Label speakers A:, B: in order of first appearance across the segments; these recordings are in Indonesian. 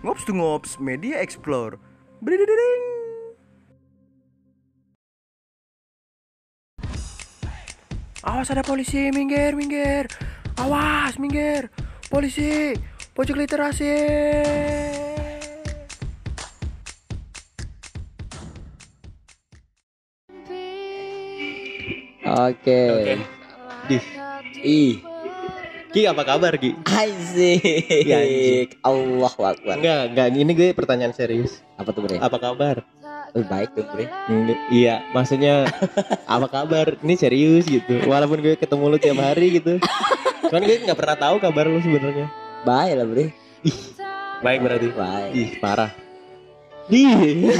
A: Ngops to Ngops Media Explore. Bridididing. Awas ada polisi, minggir, minggir. Awas, minggir. Polisi, pojok literasi.
B: Oke.
C: Oke. Dis.
B: Ih,
C: Ki apa kabar Ki?
B: asik.
C: Iya, anjing.
B: Allah Akbar.
C: Enggak, enggak. Ini gue pertanyaan serius.
B: Apa tuh, Bre?
C: Apa kabar?
B: Oh, baik tuh, Bre.
C: Iya, maksudnya apa kabar? Ini serius gitu. Walaupun gue ketemu lu tiap hari gitu. Cuman gue nggak pernah tahu kabar lu sebenarnya.
B: Baik lah, Bre.
C: Baik berarti.
B: Baik.
C: Ih, parah. Ih.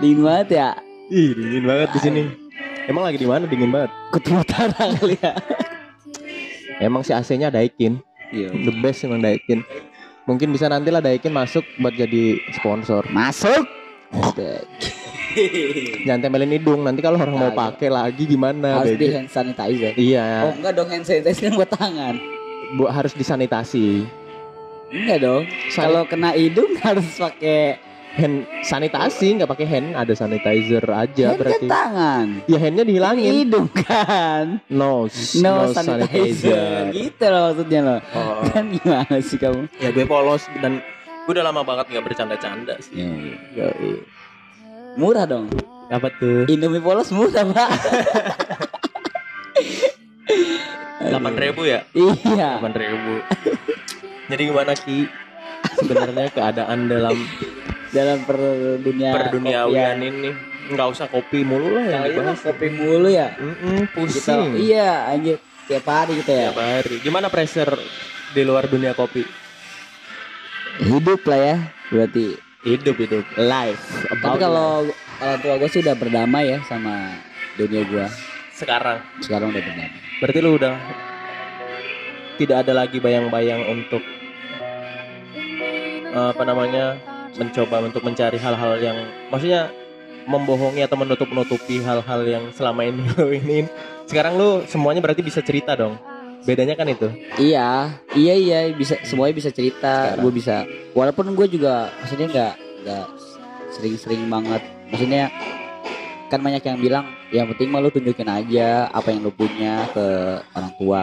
B: Dingin banget ya.
C: Ih, dingin banget di sini. Emang lagi di mana dingin banget?
B: Kutub Utara kali ya.
C: Emang si AC-nya Daikin.
B: Iya.
C: The best emang Daikin. Mungkin bisa nanti lah Daikin masuk buat jadi sponsor.
B: Masuk.
C: Jangan tempelin hidung. Nanti kalau orang mau
B: Kagak.
C: pakai lagi gimana?
B: Harus di hand sanitizer.
C: Iya,
B: Oh enggak dong hand sanitizer buat tangan.
C: bu, harus disanitasi.
B: Enggak dong. Kalau kena hidung harus pakai
C: hand sanitasi nggak pakai hand ada sanitizer aja
B: hand
C: berarti
B: ke tangan.
C: ya handnya dihilangin
B: Hidung kan.
C: nose
B: No, sanitizer. Gitu loh maksudnya loh.
C: Oh,
B: Kan gimana sih kamu?
C: ya gue polos dan gue udah lama banget nggak bercanda-canda sih
B: Ya, Murah dong.
C: apa tuh
B: Indomie polos murah, Pak.
C: delapan ribu ya
B: Iya.
C: delapan ribu jadi gimana ki sebenarnya keadaan dalam
B: Dalam per dunia
C: perduniawian ini nggak usah kopi mulu lah yang dibahas
B: kopi mulu ya.
C: Mm-mm,
B: Kita,
C: pusing
B: iya anjir tiap hari gitu ya.
C: tiap hari gimana pressure di luar dunia kopi
B: Hidup lah ya. Berarti
C: hidup hidup
B: life. Tapi kalau orang tua gue sih udah berdamai ya sama dunia gue.
C: sekarang
B: Sekarang udah berdamai.
C: Berarti lu udah tidak ada lagi bayang-bayang untuk eh, apa namanya mencoba untuk mencari hal-hal yang maksudnya membohongi atau menutup-nutupi hal-hal yang selama ini lu ini. Sekarang lu semuanya berarti bisa cerita dong. Bedanya kan itu.
B: Iya, iya iya bisa semuanya bisa cerita. Gue bisa. Walaupun gue juga maksudnya nggak nggak sering-sering banget. Maksudnya kan banyak yang bilang yang penting mah lu tunjukin aja apa yang lu punya ke orang tua.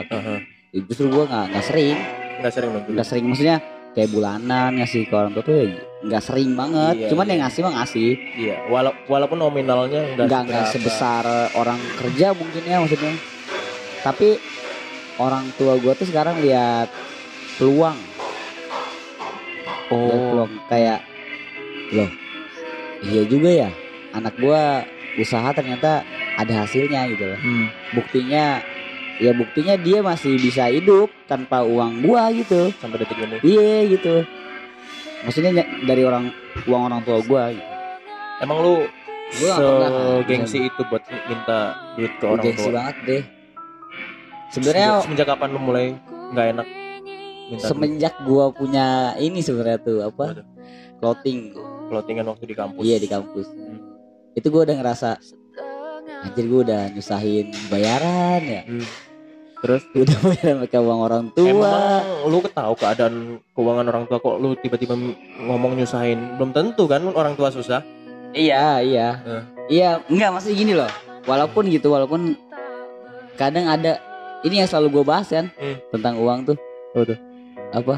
B: Justru gue nggak nggak sering,
C: Nggak sering
B: nggak sering maksudnya kayak bulanan ngasih ke orang tua tuh ya nggak sering banget.
C: Iya,
B: Cuman
C: iya.
B: yang ngasih mah ngasih.
C: Iya, wala- walaupun nominalnya nggak
B: nggak sebesar orang kerja mungkin ya maksudnya tapi orang tua gue tuh sekarang lihat peluang lihat
C: Oh,
B: peluang kayak loh iya juga ya anak gue usaha ternyata ada hasilnya gitu loh
C: hmm.
B: buktinya ya buktinya dia masih bisa hidup tanpa uang gua gitu
C: sampai detik ini.
B: iya gitu maksudnya ny- dari orang uang orang tua gua gitu.
C: Emang lu
B: Gua pernah,
C: gengsi itu buat minta duit ke orang
B: gengsi
C: tua?
B: banget deh sebenarnya
C: Semenjak- semenjak kapan lu mulai nggak enak minta duit?
B: semenjak gua punya ini sebenarnya tuh apa
C: Waduh.
B: clothing
C: clothingan waktu di kampus.
B: iya di kampus itu gua udah ngerasa anjir gua udah nyusahin bayaran ya
C: Hmm. Terus
B: udah bayaran pakai uang orang tua
C: emang lu tahu keadaan keuangan orang tua kok lu tiba-tiba ngomong nyusahin belum tentu kan orang tua susah.
B: iya iya
C: Eh.
B: iya enggak masih gini loh walaupun gitu walaupun kadang ada ini yang selalu gua bahas kan
C: Hmm.
B: tentang uang tuh
C: Apa tuh?
B: apa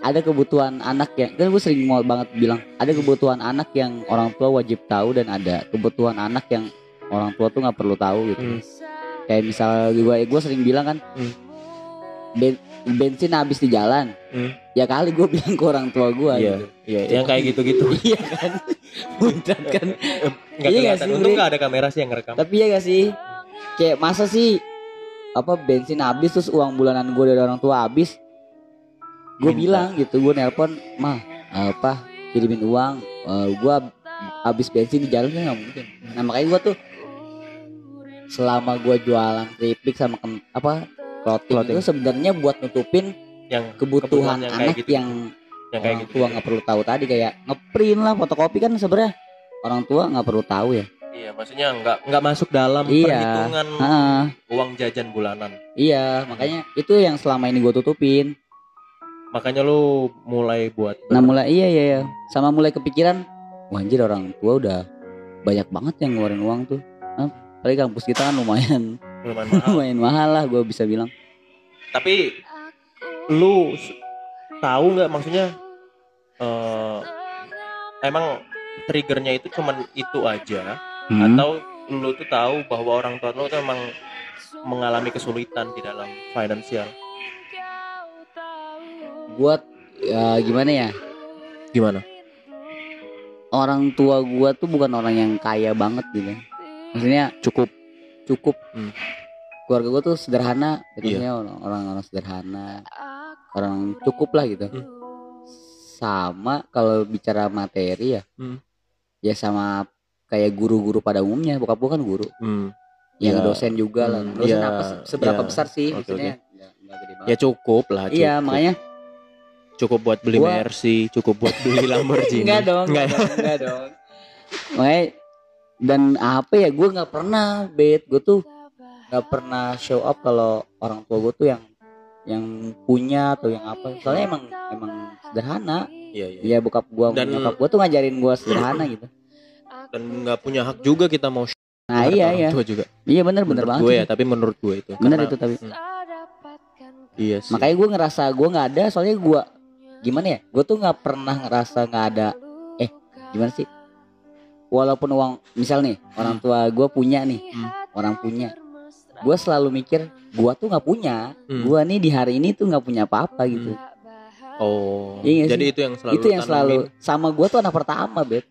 B: ada kebutuhan anak yang kan gue sering mau banget bilang ada kebutuhan anak yang orang tua wajib tahu dan ada kebutuhan anak yang orang tua tuh nggak perlu tahu gitu.
C: Hmm.
B: kayak misal gue gue sering bilang kan
C: Hmm.
B: ben- bensin habis di jalan.
C: Hmm.
B: ya kali gue bilang ke orang tua gue
C: Iya,
B: gitu.
C: Iya, yang kayak gitu-gitu.
B: iya kan? Muncrat kan?
C: Enggak
B: Iya nggak
C: kelihatan.
B: sih,
C: Untung nggak ada kamera sih yang ngerekam.
B: tapi ya gak sih? Kayak masa sih apa bensin habis terus uang bulanan gue dari orang tua habis? Gue bilang gitu gue nelpon mah apa kirimin uang. Gue habis bensin di jalan kan nggak mungkin. Nah makanya gue tuh selama gue jualan keripik sama kem- apa clothing,
C: Clothing.
B: itu sebenarnya buat nutupin
C: Yang
B: kebutuhan
C: yang
B: anak
C: kayak gitu.
B: yang
C: yang kayak
B: orang
C: gitu.
B: tua nggak perlu tahu tadi kayak ngeprint lah fotokopi kan sebenarnya orang tua nggak perlu tahu ya
C: Iya, maksudnya nggak nggak masuk dalam
B: Iya.
C: perhitungan
B: Ah,
C: uang jajan bulanan.
B: iya, makanya itu yang selama ini gue tutupin.
C: Makanya lu mulai buat
B: Nah mulai iya iya iya. sama mulai kepikiran, wah anjir orang tua udah banyak banget yang ngeluarin uang tuh. Nah, apalagi kampus kita kan lumayan
C: lumayan mahal.
B: lumayan mahal lah gue bisa bilang.
C: Tapi lu tahu nggak maksudnya eh emang triggernya itu cuman itu aja
B: Hmm.
C: atau lu tuh tahu bahwa orang tua lu tuh emang mengalami kesulitan di dalam finansial.
B: Buat ya, gimana ya?
C: Gimana?
B: Orang tua gua tuh bukan orang yang kaya banget gitu. Maksudnya
C: Cukup
B: cukup.
C: Hmm.
B: Keluarga gua tuh sederhana, gitu.
C: Iya.
B: orang-orang sederhana, orang cukup lah gitu.
C: Hmm.
B: Sama kalau bicara materi ya,
C: Hmm.
B: ya sama kayak guru-guru pada umumnya. Bokap gua kan guru.
C: hmm,
B: yang
C: Ya.
B: dosen juga lah.
C: Hmm,
B: Dosen
C: ya,
B: apa se- seberapa
C: ya.
B: besar sih
C: Oke,
B: maksudnya? Nggak, nggak gede banget.
C: ya cukup lah. Cukup.
B: iya, makanya
C: cukup buat beli
B: Gua-
C: Mercy, cukup buat beli Lamborghini.
B: enggak dong,
C: Enggak
B: enggak dong, enggak dong. Makanya dan apa ya gue nggak pernah bet gue tuh nggak pernah show up kalau orang tua gue tuh yang yang punya atau yang apa. Soalnya emang emang sederhana.
C: Iya, iya.
B: ya bokap gue
C: Dan-
B: nyokap gue tuh ngajarin gue sederhana gitu.
C: Dan nggak punya hak juga kita mau
B: nah iya iya.
C: tua juga.
B: iya bener bener
C: menurut
B: banget
C: gue ya, tapi menurut gue itu.
B: bener
C: Karena-
B: itu tapi.
C: Iya sih.
B: makanya gue ngerasa gue nggak ada soalnya gue gimana ya gue tuh nggak pernah ngerasa nggak ada. Eh gimana sih walaupun uang misal nih orang tua gue punya nih
C: Hmm.
B: orang punya gue selalu mikir gue tuh nggak punya
C: Hmm.
B: gue nih di hari ini tuh nggak punya apa-apa gitu
C: Oh.
B: Iya
C: jadi
B: sih?
C: itu yang selalu
B: itu yang
C: lu
B: selalu
C: tanamin.
B: sama gue tuh anak pertama bet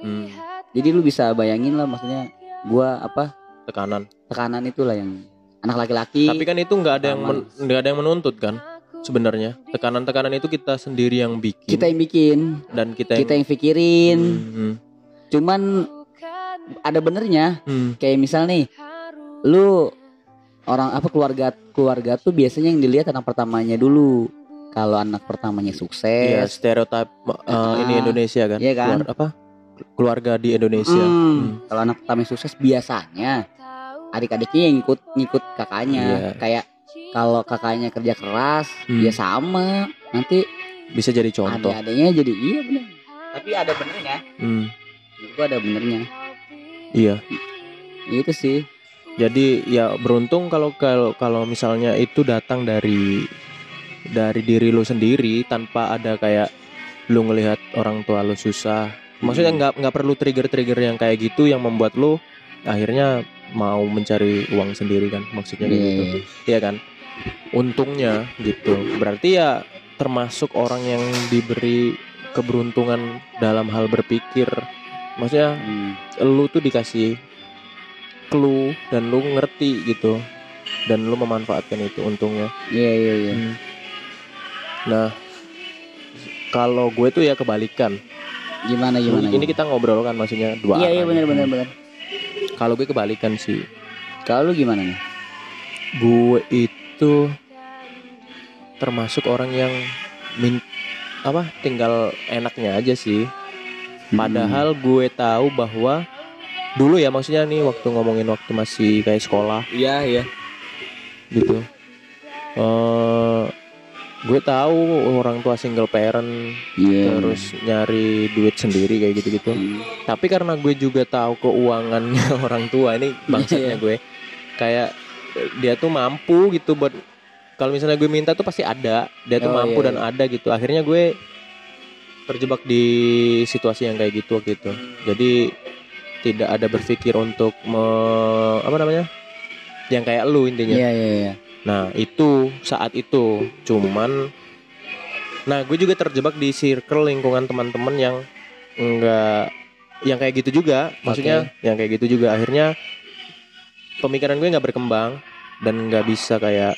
C: Hmm,
B: jadi lu bisa bayangin lah maksudnya gue apa
C: tekanan.
B: tekanan itulah yang anak laki-laki
C: Tapi kan itu nggak ada yang nggak ada yang menuntut kan? Sebenarnya tekanan-tekanan itu kita sendiri yang bikin
B: kita yang bikin
C: dan kita yang
B: kita yang pikirin
C: Hmm,
B: cuman ada benernya
C: hmm,
B: kayak misal nih lu orang apa keluarga keluarga tuh biasanya yang dilihat anak pertamanya dulu kalau anak pertamanya sukses
C: stereotip uh, ini
B: Ah,
C: Indonesia kan?
B: iya kan?
C: Keluar- apa? Keluarga di Indonesia.
B: hmm,
C: Hmm.
B: kalau anak pertamanya sukses biasanya adik-adiknya yang ngikut ngikut kakaknya
C: Iya.
B: kayak kalau kakaknya kerja keras
C: Hmm.
B: ya sama nanti
C: Bisa jadi contoh.
B: adik-adiknya jadi iya bener tapi ada benernya
C: Hmm,
B: gua ada benernya
C: iya.
B: itu sih
C: Jadi ya beruntung kalau kalau kalau misalnya itu datang dari dari diri lu sendiri tanpa ada kayak lu ngelihat orang tua lu susah. Maksudnya
B: Hmm.
C: nggak nggak perlu trigger-trigger yang kayak gitu yang membuat lu akhirnya mau mencari uang sendiri kan maksudnya kayak
B: Iya,
C: gitu.
B: iya.
C: Iya kan? Untungnya gitu. Berarti ya termasuk orang yang diberi keberuntungan dalam hal berpikir. Maksudnya
B: Hmm.
C: lu tuh dikasih clue dan lu ngerti gitu. Dan lu memanfaatkan itu untungnya.
B: Iya iya iya.
C: Hmm. nah kalau gue tuh ya kebalikan.
B: Gimana gimana
C: ini kita ngobrol kan maksudnya dua
B: iya iya
C: nih.
B: bener bener.
C: Kalau gue kebalikan sih.
B: Kalau lu gimana nih?
C: Gue itu termasuk orang yang min apa tinggal enaknya aja sih
B: Hmm.
C: padahal gue tahu bahwa dulu ya maksudnya nih waktu ngomongin waktu masih kayak sekolah
B: iya iya
C: gitu eh gue tahu orang tua single parent
B: iya
C: terus nyari duit sendiri kayak gitu-gitu
B: Hmm.
C: tapi karena gue juga tahu keuangannya orang tua ini bangsatnya
B: Iya.
C: gue kayak dia tuh mampu gitu buat kalau misalnya gue minta tuh pasti ada dia tuh
B: Oh,
C: mampu
B: iya,
C: dan
B: iya.
C: ada gitu akhirnya gue terjebak di situasi yang kayak gitu waktu itu. Jadi tidak ada berpikir untuk me- apa namanya? Yang kayak lu intinya.
B: Iya iya iya.
C: Nah itu saat itu. Cuman Nah gue juga terjebak di circle lingkungan teman-teman yang enggak yang kayak gitu juga. Maksudnya yang kayak gitu juga. Akhirnya pemikiran gue nggak berkembang dan nggak bisa kayak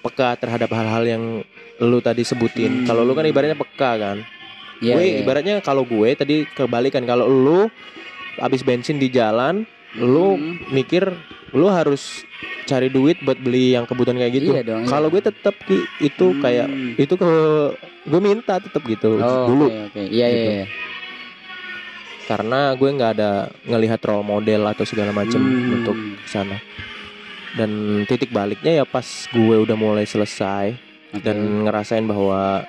C: peka terhadap hal-hal yang lu tadi sebutin.
B: Hmm.
C: kalau lu kan ibaratnya peka kan
B: Iya,
C: gue
B: iya.
C: ibaratnya kalau gue tadi kebalikan kalau lu habis bensin di jalan lu
B: Hmm.
C: mikir lu harus cari duit buat beli yang kebutuhan kayak gitu
B: Iya dong, iya.
C: kalau gue tetap itu
B: Hmm.
C: kayak itu ke gue minta tetap gitu
B: Oh,
C: dulu.
B: Iya iya
C: Gitu.
B: iya.
C: karena gue nggak ada ngelihat role model atau segala macam
B: Hmm.
C: untuk sana dan titik baliknya ya pas gue udah mulai selesai
B: Oke.
C: dan ngerasain bahwa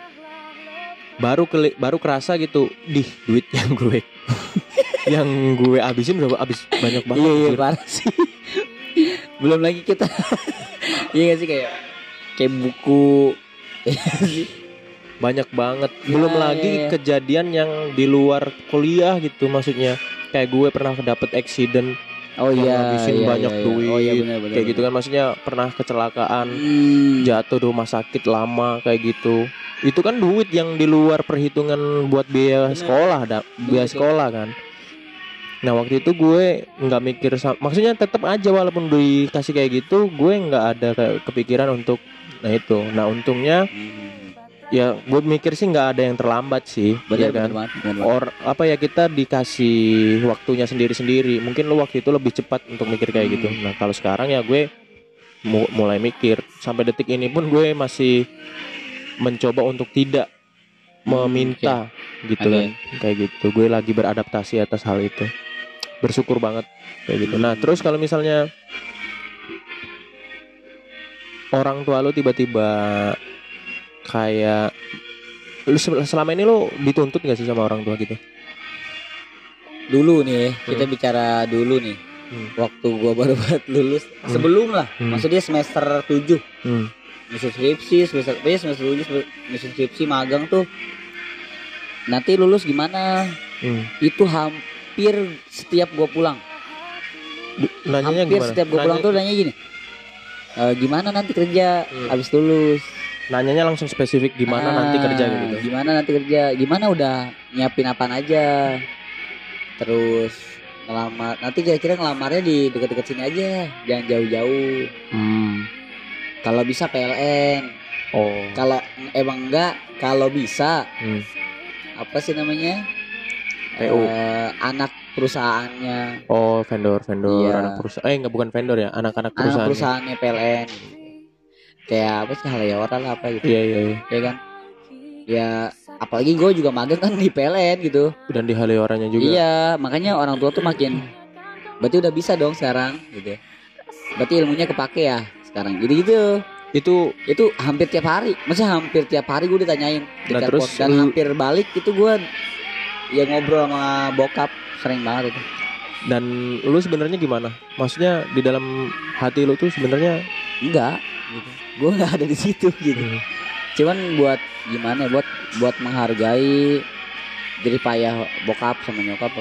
C: baru keli- baru kerasa gitu di duit yang gue yang gue abisin berapa abis banyak banget.
B: Iya iya
C: anjir.
B: parah sih. Belum lagi kita iya gak sih kayak kayak buku. Iya
C: banyak banget.
B: Ya,
C: belum
B: ya,
C: lagi
B: ya.
C: kejadian yang di luar kuliah gitu maksudnya. Kayak gue pernah dapet accident
B: oh iya
C: ngabisin
B: iya,
C: banyak
B: iya, iya.
C: duit
B: oh iya benar benar
C: kayak gitu kan. Maksudnya pernah kecelakaan
B: Hmm.
C: jatuh di rumah sakit lama kayak gitu itu kan duit yang di luar perhitungan buat biaya
B: Bener.
C: sekolah da, biaya
B: betul.
C: sekolah kan nah waktu itu gue nggak mikir maksudnya tetap aja walaupun dikasih kayak gitu gue nggak ada kepikiran untuk nah itu nah untungnya
B: Hmm.
C: ya gue mikir sih nggak ada yang terlambat sih ya kan
B: benar banget benar banget.
C: or apa ya kita dikasih waktunya sendiri-sendiri mungkin lu waktu itu lebih cepat untuk mikir kayak gitu
B: Hmm.
C: nah kalau sekarang ya gue mu- mulai mikir sampai detik ini pun gue masih mencoba untuk tidak
B: Hmm,
C: meminta gitu
B: Oke.
C: kan kayak gitu gue lagi beradaptasi atas hal itu bersyukur banget kayak gitu nah
B: Hmm.
C: terus kalau misalnya orang tua lu tiba-tiba kayak lu se- selama ini lu dituntut gak sih sama orang tua gitu
B: dulu nih kita bicara dulu nih
C: Hmm.
B: waktu gua baru banget lulus
C: Hmm.
B: sebelum lah
C: Hmm.
B: maksudnya semester 7
C: Hmm.
B: Nyusun skripsi semester eh, semester 7 semester- nyusun skripsi magang tuh nanti lulus gimana
C: Hmm.
B: itu hampir setiap gua pulang
C: Nanyanya
B: hampir
C: gimana?
B: setiap gua pulang
C: Nanya-
B: tuh nanya gini "E, gimana nanti kerja
C: Hmm.
B: habis lulus
C: Nanyanya langsung spesifik gimana nanti
B: Ah,
C: kerja gitu.
B: Gimana nanti kerja? Gimana udah nyiapin apaan aja? Terus ngelamar. Nanti kira-kira ngelamarnya di dekat-dekat sini aja, jangan jauh-jauh.
C: Hmm.
B: Kalau bisa PLN.
C: Oh.
B: Kalau emang enggak, kalau bisa
C: Hmm.
B: apa sih namanya?
C: PU.
B: Eh, anak perusahaannya,
C: Oh, vendor, vendor,
B: Iya.
C: anak perusahaan. Eh, enggak bukan vendor ya, anak-anak
B: anak
C: perusahaan.
B: perusahaannya PLN. Kayak apa sih Haleora lah apa gitu,
C: Iya, iya, iya.
B: ya kan? Ya apalagi gue juga magang kan di PLN gitu.
C: Dan di Haleoranya juga.
B: Iya, makanya orang tua tuh makin berarti udah bisa dong sekarang gitu. Berarti ilmunya kepake ya sekarang. Jadi gitu.
C: Itu
B: Itu hampir tiap hari. Maksudnya hampir tiap hari gue ditanyain di
C: Nah, terus
B: dan
C: lu-
B: hampir balik itu gue ya ngobrol sama bokap sering banget itu.
C: dan lu sebenarnya gimana? Maksudnya di dalam hati lu tuh sebenarnya
B: Enggak gitu. Gue nggak ada di situ gitu.
C: Hmm.
B: Cuman buat gimana ya buat buat menghargai jadi payah bokap sama nyokap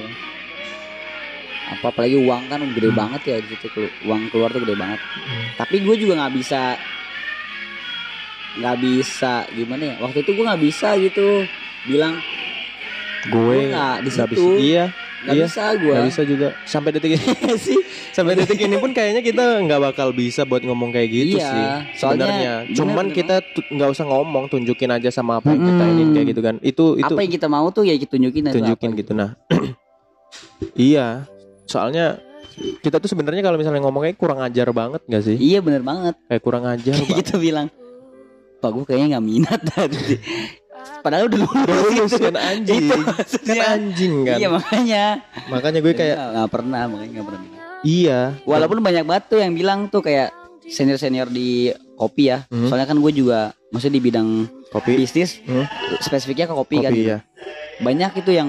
B: apa. Apa apalagi uang kan gede
C: Hmm.
B: banget ya di situ kelu- uang keluar tuh gede banget.
C: Hmm.
B: Tapi gue juga nggak bisa nggak bisa gimana ya waktu itu gue nggak bisa gitu bilang
C: gue
B: nggak di situ.
C: bisa. Iya,
B: nggak
C: Iya,
B: bisa gue
C: nggak bisa juga. Sampai detik ini
B: sih
C: sampai detik ini pun kayaknya kita nggak bakal bisa buat ngomong kayak gitu
B: Iya,
C: sih sebenarnya cuman
B: bener
C: kita nggak usah ngomong tunjukin aja sama apa yang kita
B: Mm-mm.
C: ini kayak gitu kan itu itu
B: apa yang kita mau tuh ya kita tunjukin aja
C: tunjukin
B: apa
C: gitu nah iya soalnya kita tuh sebenarnya kalau misalnya ngomong kayak kurang ajar banget gak sih?
B: Iya bener banget.
C: Kayak kurang ajar banget
B: kita bilang pak gue kayaknya nggak minat tadi. Padahal udah lulus
C: Terus kan anjing.
B: Itu
C: kan anjing kan?
B: Iya makanya.
C: Makanya gue kayak
B: Nggak- pernah makanya nggak pernah minat.
C: iya.
B: Walaupun banyak banget tuh yang bilang tuh kayak senior senior di kopi ya.
C: Hmm.
B: soalnya kan gue juga maksudnya di bidang
C: kopi.
B: bisnis
C: Hmm.
B: spesifiknya ke kopi, kan.
C: kopi ya
B: banyak itu yang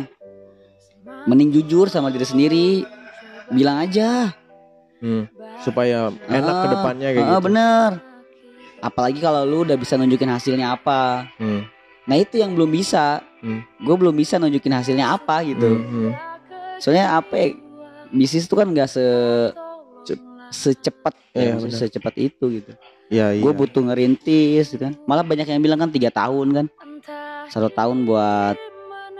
B: mending jujur sama diri sendiri bilang aja
C: Hmm. supaya enak
B: Ah,
C: ke depannya kayak
B: ah,
C: gitu
B: bener apalagi kalau lu udah bisa nunjukin hasilnya apa
C: Hmm.
B: nah itu yang belum bisa
C: Hmm.
B: gue belum bisa nunjukin hasilnya apa gitu
C: Hmm, hmm.
B: soalnya apa ya, bisnis itu kan gak se
C: Cep-
B: secepat ya,
C: benar.
B: secepat itu gitu
C: Iya, iya.
B: gue butuh ngerintis gitu kan malah banyak yang bilang kan tiga tahun kan satu tahun buat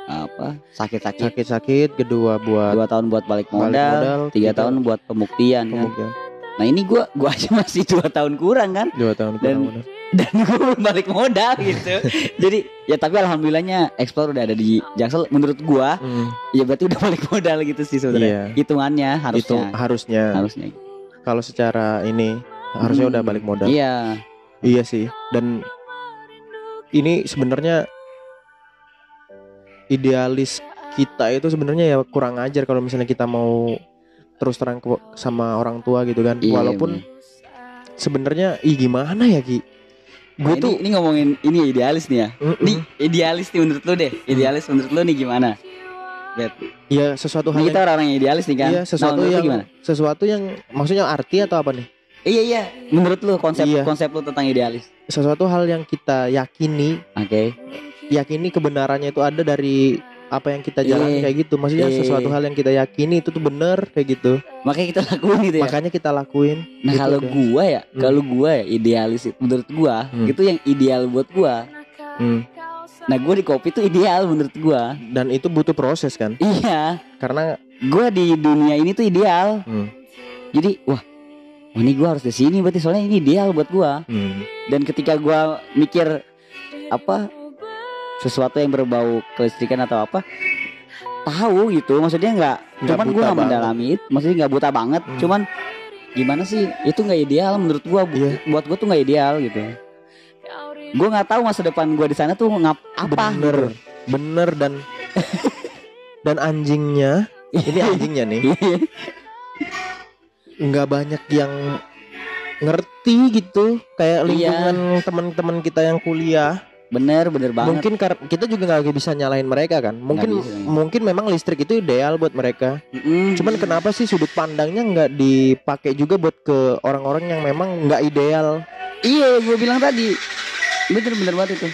B: apa? Sakit-sakit.
C: Sakit-sakit kedua buat
B: dua tahun buat balik
C: balik
B: modal, tiga
C: tiga
B: tahun buat pembuktian kan? nah ini gua gua aja masih dua tahun kurang kan?
C: Dua tahun
B: Dan-
C: kurang benar.
B: dan gua belum balik modal gitu. Jadi ya tapi alhamdulillahnya explore udah ada di Jaksel. Menurut gua
C: Hmm,
B: ya berarti udah balik modal gitu sih sebenarnya.
C: Iya.
B: hitungannya
C: itu
B: harusnya
C: harusnya.
B: Harusnya.
C: Kalau secara ini harusnya
B: Hmm,
C: udah balik modal.
B: Iya.
C: Iya sih. Dan ini sebenarnya idealis kita itu sebenarnya ya kurang ajar kalau misalnya kita mau terus terang ke- sama orang tua gitu kan.
B: Iya,
C: Walaupun
B: bener.
C: sebenarnya ih gimana ya Ki? Gue
B: Nah, ini,
C: tuh
B: ini ngomongin ini idealis nih ya.
C: Mm-mm.
B: Nih idealis nih menurut lu deh. Idealis menurut lu nih gimana? Bet.
C: ya sesuatu hal
B: Ini
C: yang
B: kita orang yang idealis nih kan.
C: iya
B: Nah,
C: sesuatu
B: lu
C: yang
B: gimana?
C: sesuatu yang maksudnya arti atau apa nih?
B: Iya iya. Menurut lu konsep
C: Iya.
B: konsep lu tentang idealis.
C: Sesuatu hal yang kita yakini,
B: Oke.
C: Yakini kebenarannya itu ada dari apa yang kita jalani
B: Iya.
C: kayak gitu. Maksudnya
B: Iya.
C: sesuatu hal yang kita yakini itu tuh bener kayak gitu.
B: Makanya kita lakuin gitu ya.
C: Makanya kita lakuin.
B: Nah
C: gitu
B: kalau gua ya,
C: Hmm.
B: kalau gua ya idealis menurut gua
C: Hmm.
B: itu yang ideal buat gua.
C: Hmm.
B: Nah gua di kopi itu ideal menurut gua.
C: Dan itu butuh proses kan?
B: Iya,
C: Karena
B: gua di dunia ini tuh ideal.
C: hmm,
B: Jadi wah, wah ini gua harus di sini berarti soalnya ini ideal buat gua.
C: hmm,
B: Dan ketika gua mikir apa sesuatu yang berbau kelistrikan atau apa, tahu gitu. Maksudnya nggak, cuman
C: buta
B: nggak mendalami itu. Maksudnya nggak buta banget.
C: Hmm.
B: Cuman gimana sih? Itu nggak ideal menurut. Bu-
C: Iya.
B: Buat gua tuh nggak ideal gitu. Gua nggak tahu masa depan gua di sana tuh ngap apa.
C: bener,
B: gitu.
C: bener dan dan anjingnya ini anjingnya nih nggak banyak yang ngerti gitu kayak
B: Iya.
C: lingkungan teman-teman kita yang kuliah
B: Bener, bener banget.
C: mungkin kita juga nggak bisa nyalain mereka kan mungkin
B: bisa, iya.
C: mungkin memang listrik itu ideal buat mereka
B: Mm-mm.
C: cuman kenapa sih sudut pandangnya nggak dipakai juga buat ke orang-orang yang memang nggak ideal
B: Iya, gue bilang tadi. Bener bener banget itu.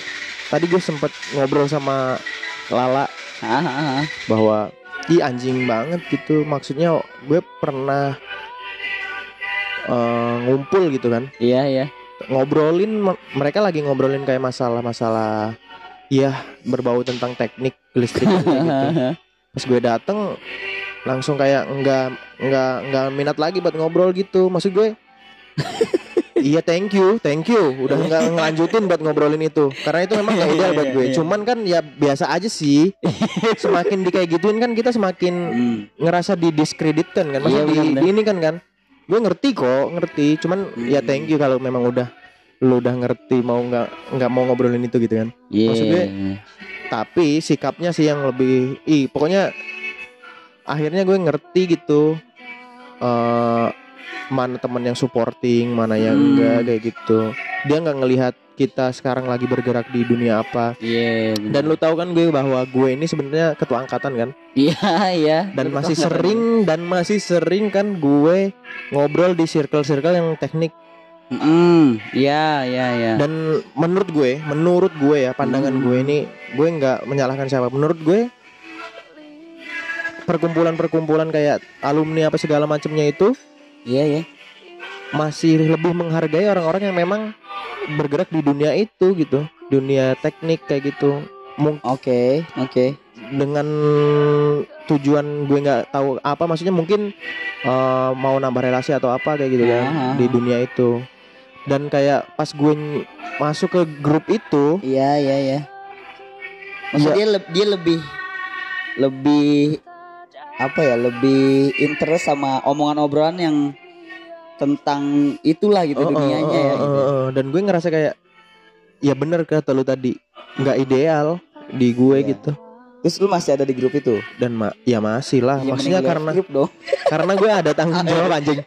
C: tadi gue sempet ngobrol sama Lala
B: Ah, ah, ah.
C: bahwa i anjing banget gitu maksudnya gue pernah eh, ngumpul gitu kan
B: Iya, iya.
C: Ngobrolin me- mereka lagi ngobrolin kayak masalah-masalah ya berbau tentang teknik listrik gitu. pas gue dateng langsung kayak nggak nggak nggak minat lagi buat ngobrol gitu. Maksud gue iya thank you thank you. Udah nggak ngelanjutin buat ngobrolin itu. Karena itu memang nggak ideal buat gue.
B: Iya.
C: cuman kan ya biasa aja sih. Semakin di kayak gituin kan kita semakin
B: Hmm.
C: ngerasa didiskreditkan kan. Masih
B: Iya,
C: di, di ini kan kan gue ngerti kok ngerti cuman ya
B: Hmm.
C: thank you kalau memang udah lu udah ngerti mau nggak nggak mau ngobrolin itu gitu kan
B: Iya.
C: Maksud gue, tapi sikapnya sih yang lebih ih pokoknya akhirnya gue ngerti gitu eh mana teman yang supporting mana yang
B: Hmm.
C: enggak kayak gitu dia nggak ngelihat kita sekarang lagi bergerak di dunia apa
B: Iya. bener.
C: dan lu tahu kan gue bahwa gue ini sebenarnya ketua angkatan kan
B: Iya, iya.
C: dan
B: Betul
C: masih sering dan masih sering kan gue ngobrol di circle-circle yang teknik
B: Mm, iya, iya, iya.
C: dan menurut gue menurut gue ya pandangan
B: Hmm.
C: gue ini gue nggak menyalahkan siapa menurut gue perkumpulan-perkumpulan kayak alumni apa segala macamnya itu
B: Iya, iya.
C: masih lebih menghargai orang-orang yang memang bergerak di dunia itu gitu dunia teknik kayak gitu
B: Oke, oke.
C: dengan tujuan gue nggak tahu apa maksudnya mungkin eh, mau nambah relasi atau apa kayak gitu kan
B: Ah.
C: di dunia itu dan kayak pas gue masuk ke grup itu
B: Iya, iya, iya. Maksudnya dia, leb- dia lebih lebih apa ya? Lebih interest sama omongan obrolan yang tentang itulah gitu
C: Oh, oh,
B: dunianya
C: oh,
B: ya.
C: oh,
B: gitu.
C: oh, oh. dan gue ngerasa kayak ya bener kata lu tadi nggak ideal di gue
B: Iya.
C: gitu
B: Terus lu masih ada di grup itu?
C: dan ma ya masih lah
B: Iya,
C: maksudnya karena
B: grup dong.
C: karena gue ada tanggung jawab anjing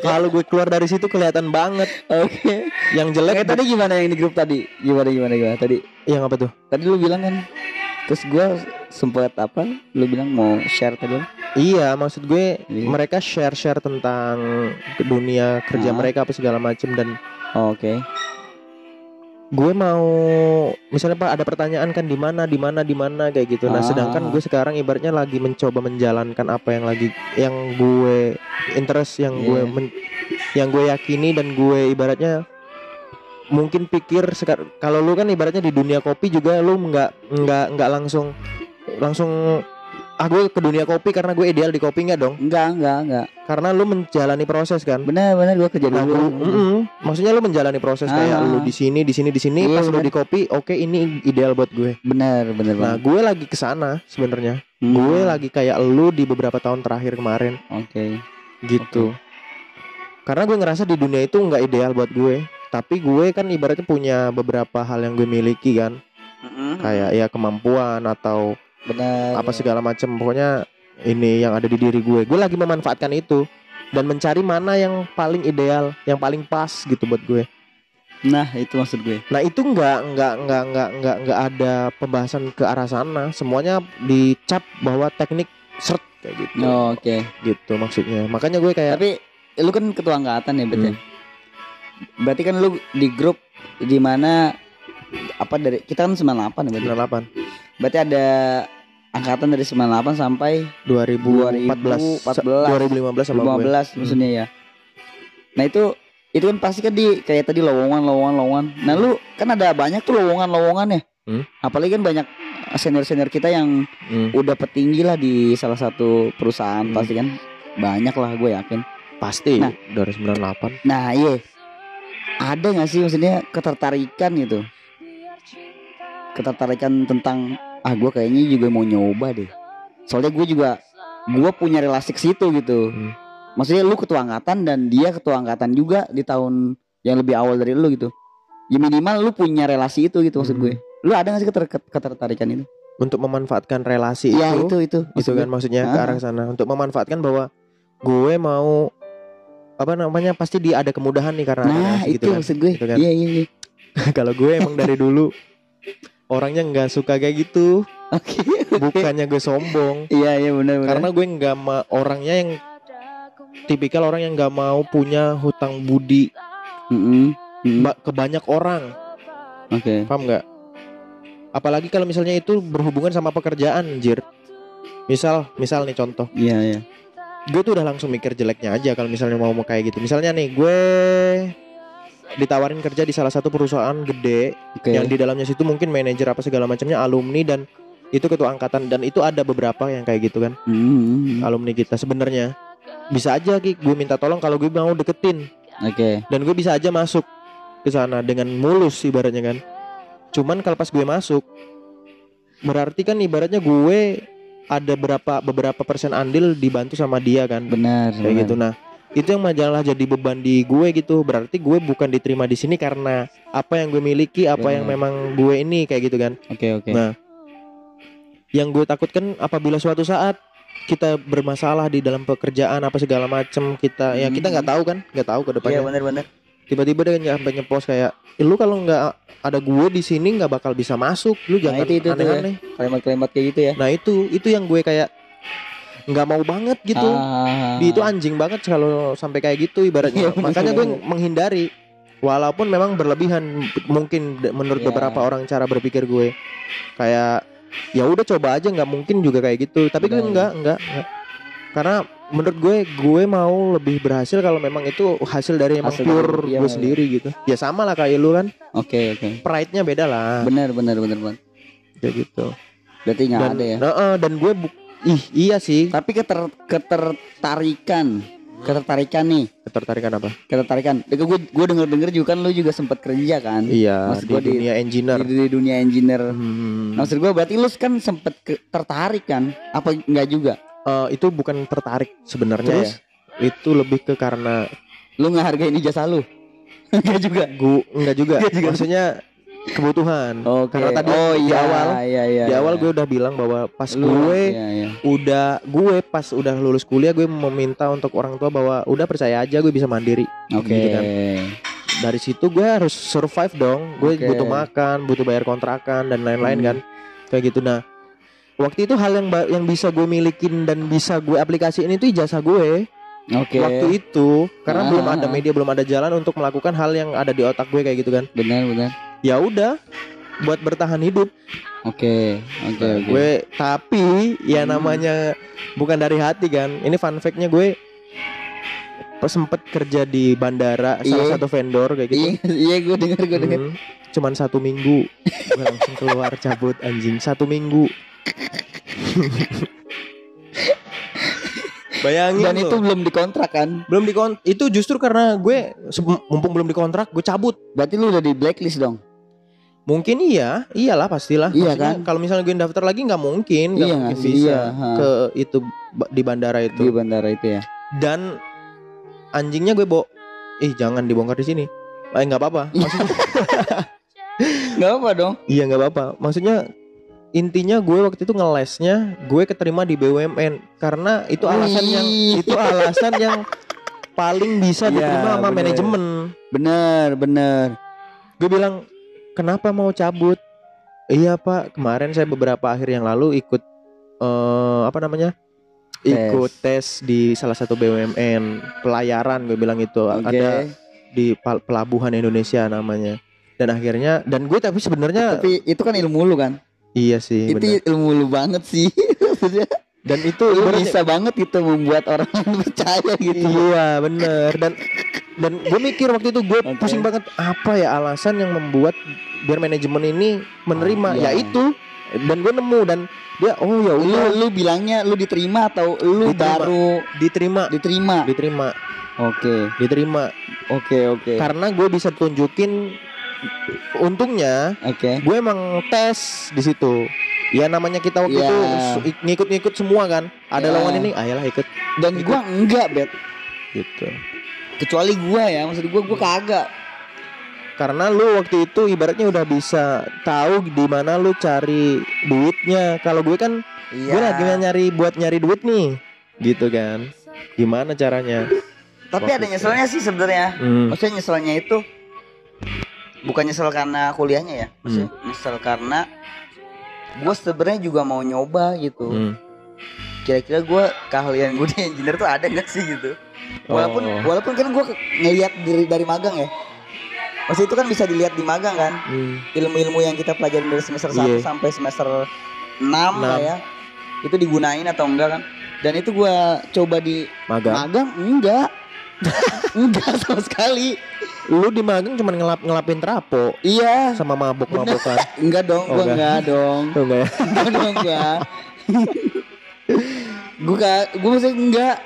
C: kalau gue keluar dari situ kelihatan banget
B: Oke.
C: yang jelek
B: Kayak tadi gimana yang di grup tadi? Gimana gimana gimana tadi?
C: yang apa tuh
B: Tadi lu bilang kan terus gua sempet apa? Lu bilang mau share tadi?
C: Iya, maksud gue
B: Iya.
C: mereka share-share tentang dunia kerja
B: Ah.
C: mereka apa segala macem dan
B: Oh, Oke.
C: gue mau misalnya pak ada pertanyaan kan di mana di mana di mana kayak gitu. Nah,
B: Ah.
C: sedangkan gue sekarang ibaratnya lagi mencoba menjalankan apa yang lagi yang gue interest yang gue
B: Iya.
C: men- yang gue yakini dan gue ibaratnya mungkin pikir kalau lu kan ibaratnya di dunia kopi juga lu nggak nggak nggak langsung langsung ah gue ke dunia kopi karena gue ideal di kopi nggak dong
B: Enggak, enggak, enggak.
C: karena lu menjalani proses kan
B: Benar, benar gua kerja
C: Nah,
B: dulu.
C: gua- mm-mm. maksudnya lu menjalani proses kayak
B: Ah.
C: lu di sini di sini di sini
B: Iya,
C: pas lu
B: bener.
C: di kopi oke ini ideal buat gue
B: Benar, benar
C: nah
B: banget.
C: gue lagi ke sana sebenarnya
B: Hmm.
C: gue lagi kayak lu di beberapa tahun terakhir kemarin
B: Oke.
C: gitu karena gue ngerasa di dunia itu nggak ideal buat gue tapi gue kan ibaratnya punya beberapa hal yang gue miliki kan. Kayak ya kemampuan atau
B: benar.
C: apa segala macam pokoknya ini yang ada di diri gue. Gue lagi memanfaatkan itu dan mencari mana yang paling ideal yang paling pas gitu buat gue.
B: Nah itu maksud gue.
C: Nah itu nggak nggak nggak nggak nggak nggak ada pembahasan ke arah sana. Semuanya dicap bahwa teknik seret kayak gitu.
B: Oh, oke.
C: Gitu maksudnya. Makanya gue kayak
B: tapi lu kan ketua angkatan ya
C: Hmm.
B: ya? Berarti kan lu di grup di mana apa dari kita kan 98 ya berarti
C: 98
B: berarti ada angkatan dari 98 sampai
C: 2014
B: 2014
C: 2015 sama gue
B: 2015 maksudnya ya. Nah itu itu kan pasti kan di kayak tadi lowongan lowongan lowongan. Nah lu kan ada banyak tuh lowongan lowongan ya.
C: Hmm.
B: Apalagi kan banyak senior senior kita yang
C: Hmm.
B: udah petinggi lah di salah satu perusahaan
C: Hmm.
B: pasti kan banyak lah gue yakin.
C: pasti
B: Nah.
C: dari 98
B: Nah iya ada nggak sih maksudnya ketertarikan gitu? Ketertarikan tentang ah gue kayaknya juga mau nyoba deh. Soalnya gue juga gue punya relasi ke situ gitu.
C: Hmm.
B: maksudnya lu ketua angkatan dan dia ketua angkatan juga di tahun yang lebih awal dari lu gitu. Ya minimal lu punya relasi itu gitu maksud
C: Hmm.
B: gue. Lu ada gak sih keter- ketertarikan itu?
C: Untuk memanfaatkan relasi
B: ya
C: itu
B: itu itu. maksud
C: kan maksudnya ke
B: Ah.
C: arah sana. Untuk memanfaatkan bahwa gue mau apa namanya pasti dia ada kemudahan nih karena
B: nah itu
C: gitu kan.
B: maksud gue.
C: Gitu kan.
B: iya iya iya.
C: Kalau gue emang dari dulu orangnya nggak suka kayak gitu. Bukannya gue sombong.
B: Iya iya benar benar.
C: Karena gue nggak ma orangnya yang tipikal orang yang nggak mau punya hutang budi.
B: Mm-mm. Mm-mm.
C: ba- ke banyak orang.
B: Oke.
C: Paham nggak? Apalagi kalau misalnya itu berhubungan sama pekerjaan anjir. Misal misal nih contoh.
B: Iya iya
C: gue tuh udah langsung mikir jeleknya aja kalau misalnya mau mau kayak gitu. Misalnya nih gue ditawarin kerja di salah satu perusahaan gede
B: oke.
C: yang di dalamnya situ mungkin manajer apa segala macamnya alumni dan itu ketua angkatan. Dan itu ada beberapa yang kayak gitu kan
B: Mm-mm.
C: alumni kita sebenarnya. Bisa aja Ki gue minta tolong kalau gue mau deketin.
B: Oke.
C: Dan gue bisa aja masuk ke sana dengan mulus ibaratnya kan. Cuman kalau pas gue masuk berarti kan ibaratnya gue ada berapa beberapa persen andil dibantu sama dia kan.
B: Benar
C: kayak
B: benar.
C: gitu. Nah itu yang majalah jadi beban di gue gitu. Berarti gue bukan diterima di sini karena apa yang gue miliki apa yang
B: Benar.
C: memang gue ini kayak gitu kan.
B: Oke oke.
C: Nah, yang gue takutkan apabila suatu saat kita bermasalah di dalam pekerjaan apa segala macem kita ya kita nggak tahu kan nggak tahu ke
B: iya
C: depannya
B: benar benar
C: tiba-tiba dia sampai nyepos kayak "Eh, lu kalau nggak ada gue di sini nggak bakal bisa masuk lu jangan
B: itu- itu ya.
C: aneh-aneh
B: kalimat-kalimat kayak gitu ya
C: nah itu itu yang gue kayak nggak mau banget gitu
B: Ah.
C: Di itu anjing banget kalau sampai kayak gitu ibaratnya.
B: Iya,
C: Makanya gue menghindari. Walaupun memang berlebihan mungkin menurut
B: Iya.
C: beberapa orang cara berpikir gue kayak ya udah coba aja nggak mungkin juga kayak gitu. Tapi gue
B: Bener.
C: enggak, enggak, enggak. Karena menurut gue gue mau lebih berhasil kalau memang itu hasil dari emang
B: Hasil
C: pure
B: dari- iya,
C: gue
B: iya.
C: sendiri gitu. Ya sama lah kayak lu kan.
B: oke oke
C: Pride-nya beda lah
B: benar benar benar benar
C: kayak gitu.
B: berarti nggak ada ya
C: Nah, eh, dan gue bu- ih iya sih.
B: tapi keter ketertarikan ketertarikan nih
C: Ketertarikan apa?
B: ketertarikan gue gue denger denger juga kan lu juga sempat kerja kan
C: Iya,
B: Maksud
C: di
B: gua di-
C: dunia engineer.
B: di, di dunia engineer
C: Hmm.
B: Maksud gue berarti lu kan sempet ke- tertarik kan apa enggak juga
C: Eh, itu bukan tertarik sebenarnya ya. Itu lebih ke karena
B: lu ngehargain ijazah lu enggak juga
C: gua enggak juga.
B: Enggak juga.
C: Maksudnya kebutuhan.
B: Oke.
C: Karena tadi
B: oh,
C: di
B: iya,
C: awal
B: iya, iya,
C: di awal
B: iya.
C: gue udah bilang bahwa pas
B: Lu-
C: gue
B: iya, iya.
C: udah gue pas udah lulus kuliah gue meminta untuk orang tua bahwa udah percaya aja gue bisa mandiri.
B: Oke.
C: Gitu kan. Dari situ gue harus survive dong. Gue
B: Oke.
C: butuh makan, butuh bayar kontrakan dan lain-lain
B: Hmm.
C: kan. Kayak gitu nah. Waktu itu hal yang yang bisa gue milikin dan bisa gue aplikasiin itu ijazah gue.
B: Oke.
C: waktu itu karena
B: Ah,
C: belum ada media belum ada jalan untuk melakukan hal yang ada di otak gue kayak gitu kan
B: Benar, benar.
C: ya udah buat bertahan hidup
B: Oke, oke,
C: Nah,
B: oke.
C: gue tapi ya
B: Hmm.
C: namanya bukan dari hati kan ini fun fact-nya gue sempet kerja di bandara salah
B: Iya.
C: satu vendor kayak gitu
B: Iya, iya gue dengar, gue dengar.
C: Hmm, cuman satu minggu gue langsung keluar cabut anjing satu minggu bayangin
B: Dan
C: loh.
B: itu belum dikontrak kan?
C: belum dikon itu justru karena gue mumpung belum dikontrak gue cabut
B: Berarti lu udah di blacklist dong.
C: mungkin iya iyalah pastilah
B: Iya
C: Maksudnya,
B: kan?
C: kalau misalnya gue daftar lagi nggak mungkin nggak
B: Iya
C: mungkin
B: nggak
C: bisa
B: Iya, ha.
C: ke itu di bandara itu
B: Di bandara itu ya.
C: dan anjingnya gue bawa ih jangan dibongkar di sini eh nggak apa-apa maksudnya
B: Gak apa dong.
C: iya nggak apa-apa maksudnya intinya gue waktu itu ngelesnya gue keterima di BUMN karena itu alasan yang
B: Wih.
C: itu alasan yang paling bisa
B: Iya,
C: diterima sama
B: bener.
C: manajemen.
B: Bener, bener.
C: Gue bilang kenapa mau cabut? Iya pak, kemarin saya beberapa akhir yang lalu ikut eh, apa namanya?
B: Tes.
C: Ikut tes di salah satu BUMN pelayaran gue bilang itu
B: Oke.
C: ada di pelabuhan Indonesia namanya. Dan akhirnya dan gue tapi sebenarnya
B: Tapi itu kan ilmu lu kan.
C: Iya sih
B: itu
C: bener.
B: ilmu lu banget sih.
C: Dan itu
B: lu bisa banget gitu membuat orang percaya gitu.
C: Iya bener dan dan gue mikir waktu itu gue
B: Oke.
C: pusing banget apa ya alasan yang membuat biar manajemen ini menerima
B: Oh, iya.
C: ya itu dan gue nemu dan dia oh ya
B: Lu lu bilangnya lu diterima atau lu
C: Diterima.
B: baru
C: diterima
B: diterima?
C: diterima
B: Oke.
C: diterima
B: Oke, oke.
C: karena gue bisa tunjukin untungnya
B: Oke.
C: gue emang tes di situ ya namanya kita waktu
B: Iya.
C: itu su- ngikut-ngikut semua kan ada
B: Iya.
C: lawan ini ayolah ikut
B: Dan gua enggak, Bet.
C: gitu
B: Kecuali gua ya, maksud gua gua kagak.
C: karena lu waktu itu ibaratnya udah bisa tahu di mana lu cari duitnya kalau gue kan
B: Iya.
C: gue lagi nyari buat nyari duit nih gitu kan gimana caranya
B: Tapi ada nyeselnya sih sebenarnya.
C: hmm.
B: Maksudnya nyeselnya itu bukan nyesel karena kuliahnya ya. Maksudnya
C: Hmm.
B: nyesel karena gua sebenarnya juga mau nyoba gitu.
C: Hmm.
B: Kira-kira gua keahlian gue di engineer tuh ada gak sih gitu. Walaupun
C: Oh.
B: walaupun kan gua ke- ngeliat dari dari magang ya. Maksudnya itu kan bisa dilihat di magang kan.
C: Hmm.
B: Ilmu-ilmu yang kita pelajarin dari semester 1
C: Iya.
B: sampai semester 6 lah
C: Enam.
B: ya. Itu digunain atau enggak kan? Dan itu gua coba di
C: magang
B: magang enggak. enggak sama sekali.
C: Lu di magang cuma ngelap ngelapin trapo
B: Iya.
C: sama mabok mabokan
B: Enggak dong,
C: Oh,
B: gua
C: enggak.
B: enggak dong.
C: Tuh enggak. Ya
B: Enggak dong, enggak. gua gak, gua maksudnya enggak.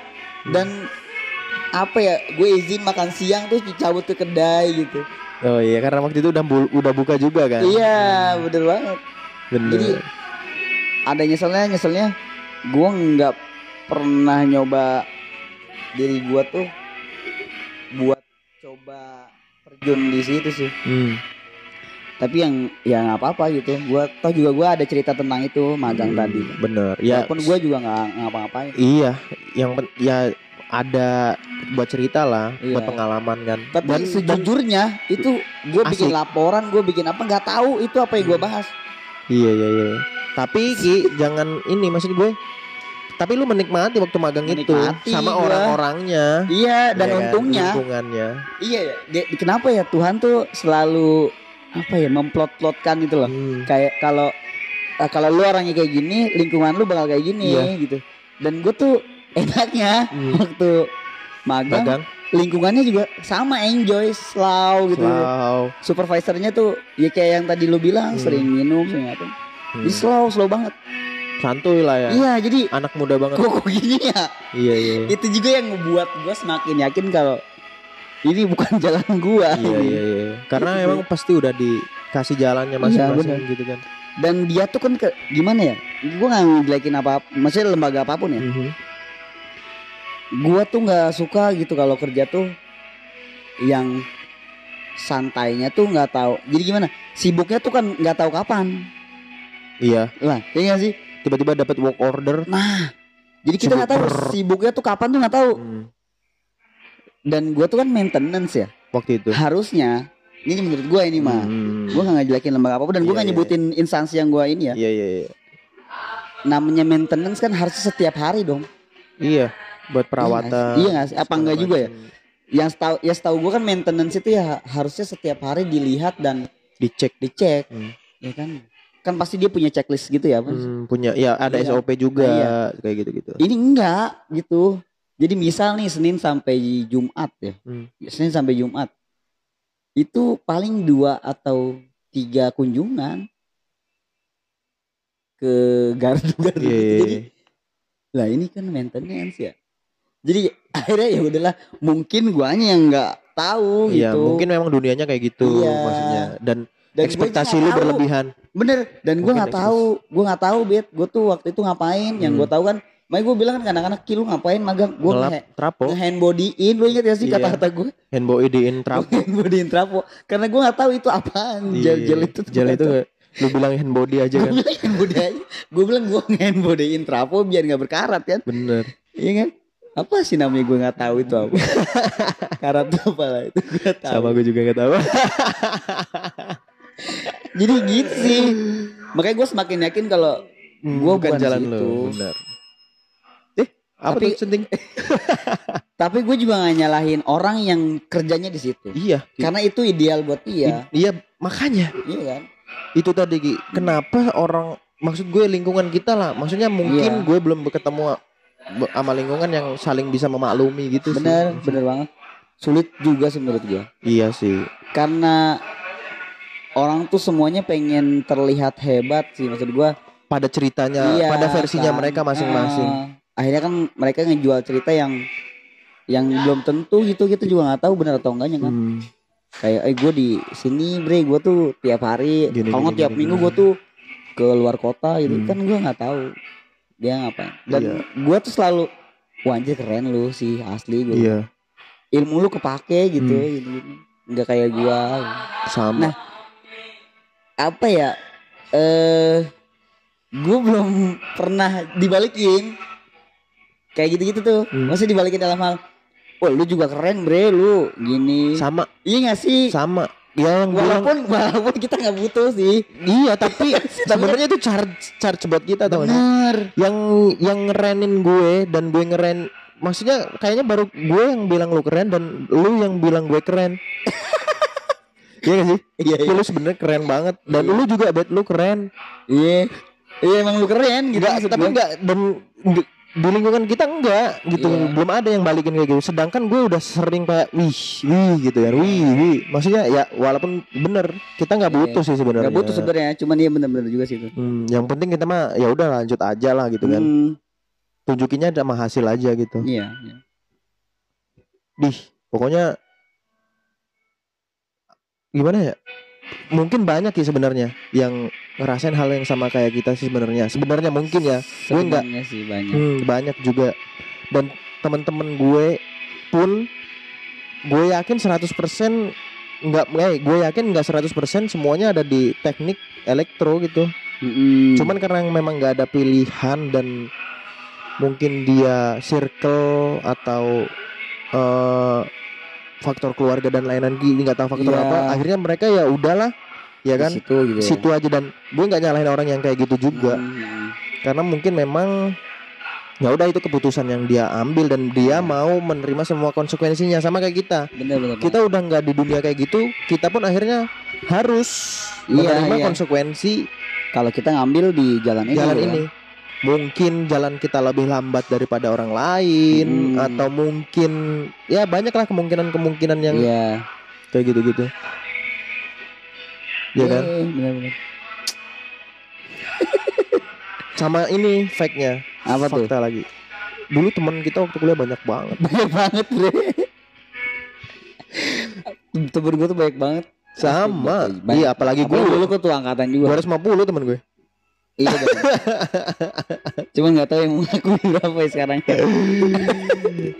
B: Dan apa ya gue izin makan siang tuh cabut ke kedai gitu.
C: Oh iya karena waktu itu udah bu- udah buka juga kan?
B: Iya bener banget.
C: Bener.
B: Jadi ada nyeselnya nyeselnya. Gue nggak pernah nyoba diri gue tuh buat coba terjun di situ sih
C: Hmm.
B: tapi yang ya nggak apa-apa gitu gue toh juga gue ada cerita tentang itu magang
C: Hmm,
B: tadi
C: bener ya
B: walaupun gue juga nggak ngapa-ngapain
C: iya yang ya ada buat cerita lah
B: Iya.
C: buat pengalaman kan
B: tapi
C: Dan- dan-
B: sejujurnya itu gue bikin laporan gue bikin apa nggak tahu itu apa yang gue bahas
C: Iya iya iya. Tapi Ki jangan ini maksud gue. Tapi lu menikmati waktu magang itu
B: Menikmati
C: sama
B: gua.
C: orang-orangnya.
B: iya dan
C: ya
B: untungnya
C: lingkungannya.
B: iya ya kenapa ya Tuhan tuh selalu apa ya memplot-plotkan itu loh
C: Hmm.
B: kayak kalau eh, kalau lu orangnya kayak gini lingkungan lu bakal kayak gini
C: Iya.
B: gitu dan gue tuh enaknya
C: Hmm.
B: waktu magang,
C: Magang.
B: lingkungannya juga sama enjoy slow gitu
C: Wow.
B: supervisornya tuh ya kayak yang tadi lu bilang
C: Hmm.
B: sering minum sering apa
C: Hmm.
B: Jadi slow slow banget
C: Santuy lah ya.
B: iya jadi
C: Anak muda banget.
B: kok gini ya
C: Iya iya.
B: itu juga yang membuat gue semakin yakin kalau ini bukan jalan gua
C: Iya iya iya. Karena
B: Gitu.
C: emang pasti udah dikasih jalannya
B: Iya,
C: masing-masing
B: bener.
C: gitu kan.
B: dan dia tuh kan ke, gimana ya gue nggak ngejelekin apa maksudnya lembaga apa pun ya
C: Mhm.
B: gua tuh nggak suka gitu kalau kerja tuh yang santainya tuh nggak tahu jadi gimana sibuknya tuh kan nggak tahu kapan
C: Iya.
B: lah ya nggak sih
C: Tiba-tiba dapat work order.
B: nah jadi kita nggak tahu sibuknya tuh kapan tuh nggak tahu
C: Hmm.
B: dan gua tuh kan maintenance ya
C: Waktu itu.
B: harusnya ini menurut gua ini mah
C: Hmm.
B: gua nggak ngejelekin lembaga apa pun dan gua
C: Iya,
B: nggak
C: iya.
B: nyebutin instansi yang gua ini ya
C: Iya iya iya.
B: namanya maintenance kan harus setiap hari dong
C: Iya. Buat perawatan.
B: Iya nggak sih? Apa enggak juga ya? yang setahu ya setahu gua kan maintenance itu ya harusnya setiap hari dilihat dan
C: Dicek.
B: dicek
C: Hmm.
B: ya kan kan pasti dia punya checklist gitu ya?
C: Hmm, punya ya ada
B: Iya.
C: SOP juga
B: Iya.
C: kayak gitu-gitu.
B: ini enggak gitu jadi misal nih Senin sampai Jumat ya
C: Hmm.
B: Senin sampai Jumat itu paling dua atau tiga kunjungan ke gardu-gardu
C: Iya,
B: gitu.
C: iya,
B: jadi
C: iya.
B: lah ini kan maintenance ya jadi akhirnya ya udahlah mungkin guanya yang nggak tahu
C: Iya,
B: gitu
C: mungkin memang dunianya kayak gitu
B: Iya.
C: maksudnya dan,
B: Dan gue
C: ekspektasi lu
B: nggak
C: berlebihan.
B: bener dan gue nggak tahu. Gue nggak tahu bet gue tuh waktu itu ngapain? Yang
C: Hmm.
B: gue tahu kan makanya gue bilang kan anak-anak "Ki, lu ngapain magang? Gue nge
C: trapo,
B: hand bodyin. Lu inget ya sih
C: Iya.
B: kata-kata gue
C: handboidiin trapo.
B: hand bodyin trapo. Karena gue nggak tahu itu apaan.
C: Iya,
B: gel gel itu
C: Gel itu
B: nggak.
C: Lu bilang hand body aja
B: gue
C: kan.
B: bilang hand body aja. Gue bilang gue ngen bodyin trapo biar nggak berkarat kan?
C: Bener.
B: iya kan? Apa sih namanya gue nggak tahu itu apa? Karat apa lah itu? Gue tahu.
C: Sama gue juga gak tahu.
B: jadi gitu sih makanya gue semakin yakin kalau Gua bukan
C: jalan
B: situ.
C: lu. Bener. Eh, apa
B: Tapi-
C: tuh
B: tapi gue juga gak nyalahin orang yang kerjanya di situ
C: iya.
B: karena itu ideal buat dia
C: I- iya, makanya.
B: iya kan
C: itu tadi Ki. kenapa orang maksud gue lingkungan kita lah maksudnya mungkin
B: Iya.
C: gue belum ketemu sama lingkungan yang saling bisa memaklumi gitu
B: bener
C: sih.
B: bener banget sulit juga sih menurut gue
C: iya sih
B: karena orang tuh semuanya pengen terlihat hebat sih maksud gue
C: pada ceritanya
B: Iya,
C: pada versinya
B: kan.
C: mereka masing-masing.
B: Ah, akhirnya kan mereka ngejual cerita yang yang belum tentu gitu kita juga nggak tahu benar atau enggaknya kan.
C: Hmm,
B: kayak eh gue di sini bre gue tuh tiap hari
C: Gini,
B: kalau
C: gini,
B: tiap
C: gini,
B: minggu gue tuh ke luar kota gitu.
C: Hmm.
B: kan gue nggak tahu dia ngapain. Dan
C: Iya.
B: gue tuh selalu wah anjir keren lu sih asli gue
C: iya.
B: Ilmu lu kepake gitu
C: Hmm.
B: gitu, gitu. nggak kayak gue
C: sama.
B: Nah, apa ya? Eh gue belum pernah dibalikin. Kayak gitu-gitu tuh.
C: Hmm.
B: masih dibalikin dalam hal Wah lu juga keren bre lu. Gini.
C: Sama.
B: Iya gak sih?
C: Sama. Ya yang bilang
B: Walaupun walaupun kita nggak butuh sih.
C: Iya tapi sebenarnya itu charge charge buat kita tau?
B: Bener.
C: Yang yang ngerenin gue dan gue ngeren maksudnya kayaknya baru gue yang bilang lu keren dan lu yang bilang gue keren Iya gak sih?
B: Iya
C: Ya, lu sebenarnya keren banget dan
B: Iya.
C: lu juga bet lu keren.
B: Iya Iya emang lu keren gitu maksud
C: tapi enggak dan di lingkungan kita enggak gitu.
B: Iya.
C: Belum ada yang balikin kayak gitu. Sedangkan gue udah sering kayak wih, wih gitu ya. Wih, wih. Maksudnya ya walaupun bener kita nggak
B: Iya.
C: butuh sih sebenarnya.
B: Nggak butuh sebenarnya Cuman dia bener-bener juga sih itu
C: Hmm, yang penting kita mah ya udah lanjut aja lah gitu kan.
B: Hmm,
C: Tunjukinnya sama hasil aja gitu.
B: Iya iya.
C: Dih, pokoknya gimana ya? Mungkin banyak ya sebenarnya yang ngerasain hal yang sama kayak kita sih sebenarnya. Sebenarnya mungkin ya. Gue nggak
B: sih banyak
C: Hmm, banyak juga. Dan teman-teman gue pun gue yakin 100% nggak eh, gue yakin nggak 100% semuanya ada di teknik elektro gitu.
B: Mm-mm.
C: Cuman karena memang nggak ada pilihan dan mungkin dia circle atau eh, faktor keluarga dan lain-lain gitu nggak tahu faktor
B: Iya.
C: apa akhirnya mereka ya udahlah ya
B: Di
C: kan
B: situ gitu ya.
C: situ aja dan gue nggak nyalahin orang yang kayak gitu juga
B: Hmm.
C: karena mungkin memang ya udah itu keputusan yang dia ambil dan dia mau menerima semua konsekuensinya sama kayak kita
B: Bener bener.
C: kita udah nggak di dunia kayak gitu kita pun akhirnya harus
B: Iya,
C: menerima
B: iya.
C: konsekuensi
B: kalau kita ngambil di jalan ini
C: jalan
B: ya.
C: ini mungkin jalan kita lebih lambat daripada orang lain
B: Hmm.
C: atau mungkin ya banyaklah kemungkinan-kemungkinan yang
B: Iya.
C: kayak gitu-gitu ya kan
B: Iya, bener-bener.
C: sama ini fake-nya
B: Apa tuh?
C: fakta lagi dulu teman kita waktu kuliah banyak banget
B: Banyak banget bre. Temen gue tuh banyak banget.
C: sama iya apalagi gue
B: dulu ketua angkatan juga.
C: 250 temen gue
B: Iya. Cuman nggak tahu yang mengakui berapa ya sekarang.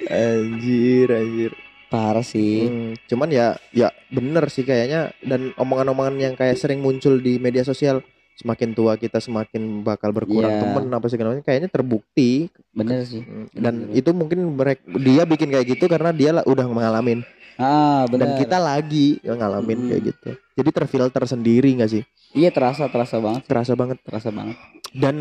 C: anjir anjir
B: Parah sih.
C: Hmm, cuman ya ya bener sih kayaknya dan omongan-omongan yang kayak sering muncul di media sosial semakin tua kita semakin bakal berkurang
B: Iya.
C: temen apa sih namanya kayaknya terbukti
B: Bener sih.
C: Hmm, dan
B: Bener.
C: itu mungkin mereka dia bikin kayak gitu karena dia lah udah ngalamin
B: Ah
C: dan kita lagi yang ngalamin
B: Hmm.
C: kayak gitu jadi terfilter sendiri nggak sih
B: Iya terasa terasa banget.
C: terasa banget
B: Terasa banget.
C: dan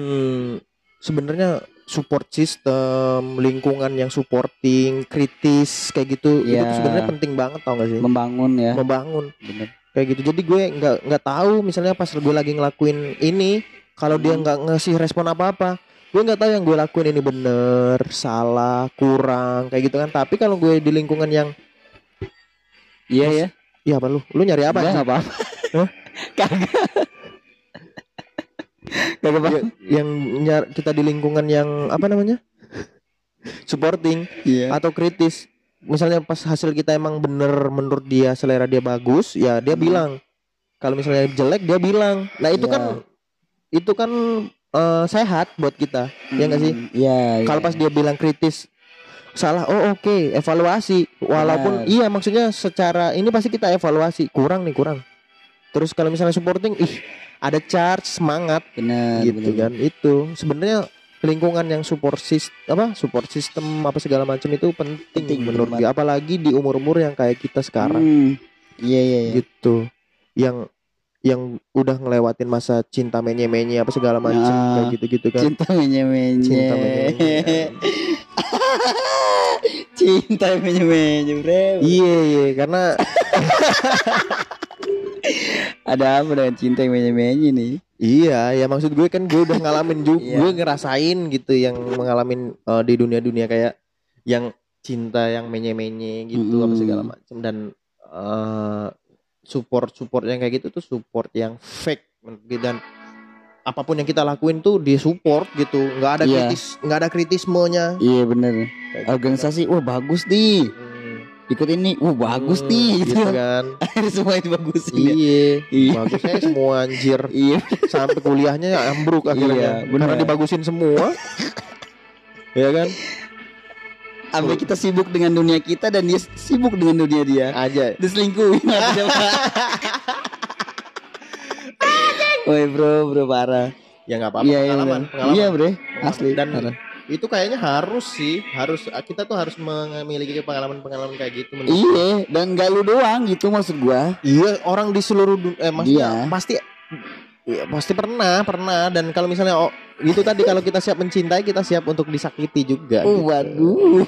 C: sebenarnya support system lingkungan yang supporting kritis kayak gitu itu
B: Iya.
C: sebenarnya penting banget tau gak sih
B: Membangun ya.
C: membangun
B: Bener.
C: kayak gitu jadi gue nggak nggak tahu misalnya pas gue lagi ngelakuin ini kalau dia
B: Hmm.
C: nggak ngasih respon apa apa gue nggak tahu yang gue lakuin ini bener salah kurang kayak gitu kan tapi kalau gue di lingkungan yang
B: Iya ya.
C: ya apa lu lu nyari apa
B: Enggak apa-apa.
C: Hah?
B: Kagak. Kagak apa.
C: Ya- yang nyar- kita di lingkungan yang apa namanya supporting
B: Iya.
C: atau kritis misalnya pas hasil kita emang bener menurut dia selera dia bagus ya dia
B: Hmm.
C: bilang kalau misalnya jelek dia bilang nah itu
B: Iya.
C: kan itu kan eh, sehat buat kita ya nggak sih
B: Hmm, Iya.
C: kalau
B: iya.
C: pas dia bilang kritis salah. Oh oke. Evaluasi. Walaupun
B: Benar.
C: iya maksudnya secara ini pasti kita evaluasi. Kurang nih kurang. Terus kalau misalnya supporting ih ada charge semangat.
B: Benar
C: gitu
B: benar.
C: kan. itu. Sebenarnya lingkungan yang support sis apa support system apa segala macam itu penting,
B: Penting,
C: menurut
B: bener
C: gue apalagi di umur-umur yang kayak kita sekarang.
B: Hmm, iya iya iya.
C: gitu. Yang yang udah ngelewatin masa cinta menye-menye apa segala macam
B: Nah,
C: kayak gitu-gitu kan.
B: cinta menye menye
C: cinta menye-menye
B: cinta menye menye bre
C: iya iya karena
B: ada apa dengan cinta yang menye menye nih
C: iya ya maksud gue kan gue udah ngalamin juga
B: Iya.
C: gue ngerasain gitu yang mengalamin eh, di dunia-dunia kayak yang cinta yang menye-menye gitu apa
B: Mm-mm.
C: segala macam dan eh, support support yang kayak gitu tuh support yang fake dan apa pun yang kita lakuin tuh di support gitu. Nggak ada
B: Iya.
C: kritis nggak ada kritismenya.
B: Iya bener.
C: Kayak gitu.
B: Organisasi wah bagus nih.
C: Kan. Hmm.
B: ikut ini wah bagus
C: Hmm,
B: nih. Gitu,
C: gitu kan.
B: Semua itu bagus ya.
C: iya.
B: Iya.
C: bagusnya semua anjir.
B: Iya.
C: Sampai kuliahnya ambruk akhirnya.
B: Iya, bener.
C: karena dibagusin semua. Ya kan?
B: Sampai kita sibuk dengan dunia kita dan dia sibuk dengan dunia dia.
C: Aja.
B: Diselingkuhin Woi bro, bro parah.
C: ya nggak apa-apa
B: Iya, iya,
C: pengalaman pengalaman
B: Iya bre, asli.
C: Dan-
B: parah.
C: itu kayaknya harus sih harus kita tuh harus memiliki pengalaman-pengalaman kayak gitu
B: Iya, dan gak lu doang gitu maksud gua.
C: Iya, orang di seluruh dunia eh maksudnya
B: Iya.
C: pasti Iya, pasti pernah, pernah dan kalau misalnya oh, itu tadi kalau kita siap mencintai, kita siap untuk disakiti juga.
B: Oh,
C: gitu.
B: waduh.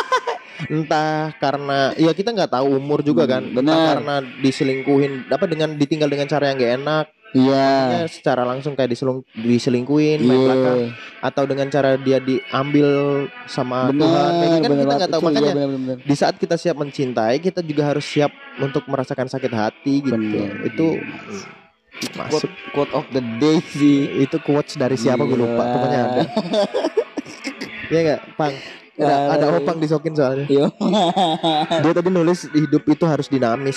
C: Entah karena ya kita nggak tahu umur juga kan.
B: Hmm,
C: Entah
B: benar.
C: karena diselingkuhin apa dengan ditinggal dengan cara yang gak enak,
B: Iya.
C: ya secara langsung kayak diselung, diselingkuhin, main belakang
B: Iya.
C: atau dengan cara dia diambil sama Tuhan. Kayak gitu kan
B: Benar,
C: kita nggak tahu
B: iya,
C: makanya
B: benar, benar.
C: di saat kita siap mencintai, kita juga harus siap untuk merasakan sakit hati gitu.
B: Benar.
C: Itu
B: Quote,
C: masuk
B: quote of the day sih.
C: itu quotes dari siapa gue lupa
B: Gila.
C: pokoknya ada Iya nggak pang ada, ada opang disokin soalnya dia tadi nulis hidup itu harus dinamis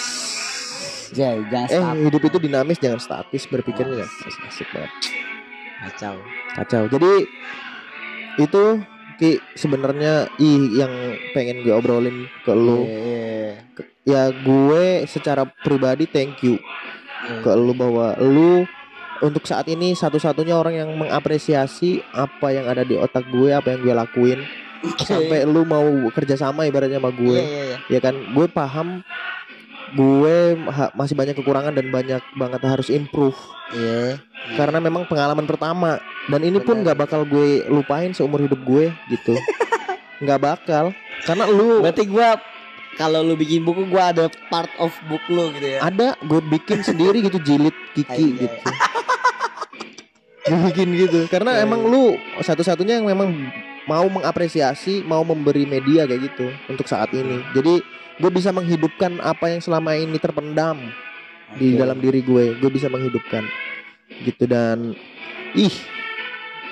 B: Ya, jangan
C: eh
B: stop.
C: hidup itu dinamis jangan statis berpikirnya asik, asik banget
B: Kacau.
C: kacau jadi itu ki sebenarnya ih yang pengen gue obrolin ke lu
B: Iya,
C: ya gue secara pribadi thank you
B: iya.
C: ke lu bahwa lu untuk saat ini satu-satunya orang yang mengapresiasi apa yang ada di otak gue, apa yang gue lakuin, sampai lu mau kerja sama ibaratnya sama gue,
B: Iya, iya, iya.
C: ya kan? Gue paham gue ha- masih banyak kekurangan dan banyak banget harus improve
B: Iya.
C: karena memang pengalaman pertama dan ini pun
B: Benar.
C: nggak bakal gue lupain seumur hidup gue gitu, nggak bakal karena lu
B: Berarti gua kalau lu bikin buku gua ada part of book lu gitu ya.
C: ada gue bikin sendiri gitu jilid kiki
B: Iya.
C: gitu gue bikin gitu karena
B: Iya.
C: emang lu satu-satunya yang memang mau mengapresiasi mau memberi media kayak gitu untuk saat ini jadi gue bisa menghidupkan apa yang selama ini terpendam di
B: Oke.
C: dalam diri gue gue bisa menghidupkan gitu dan ih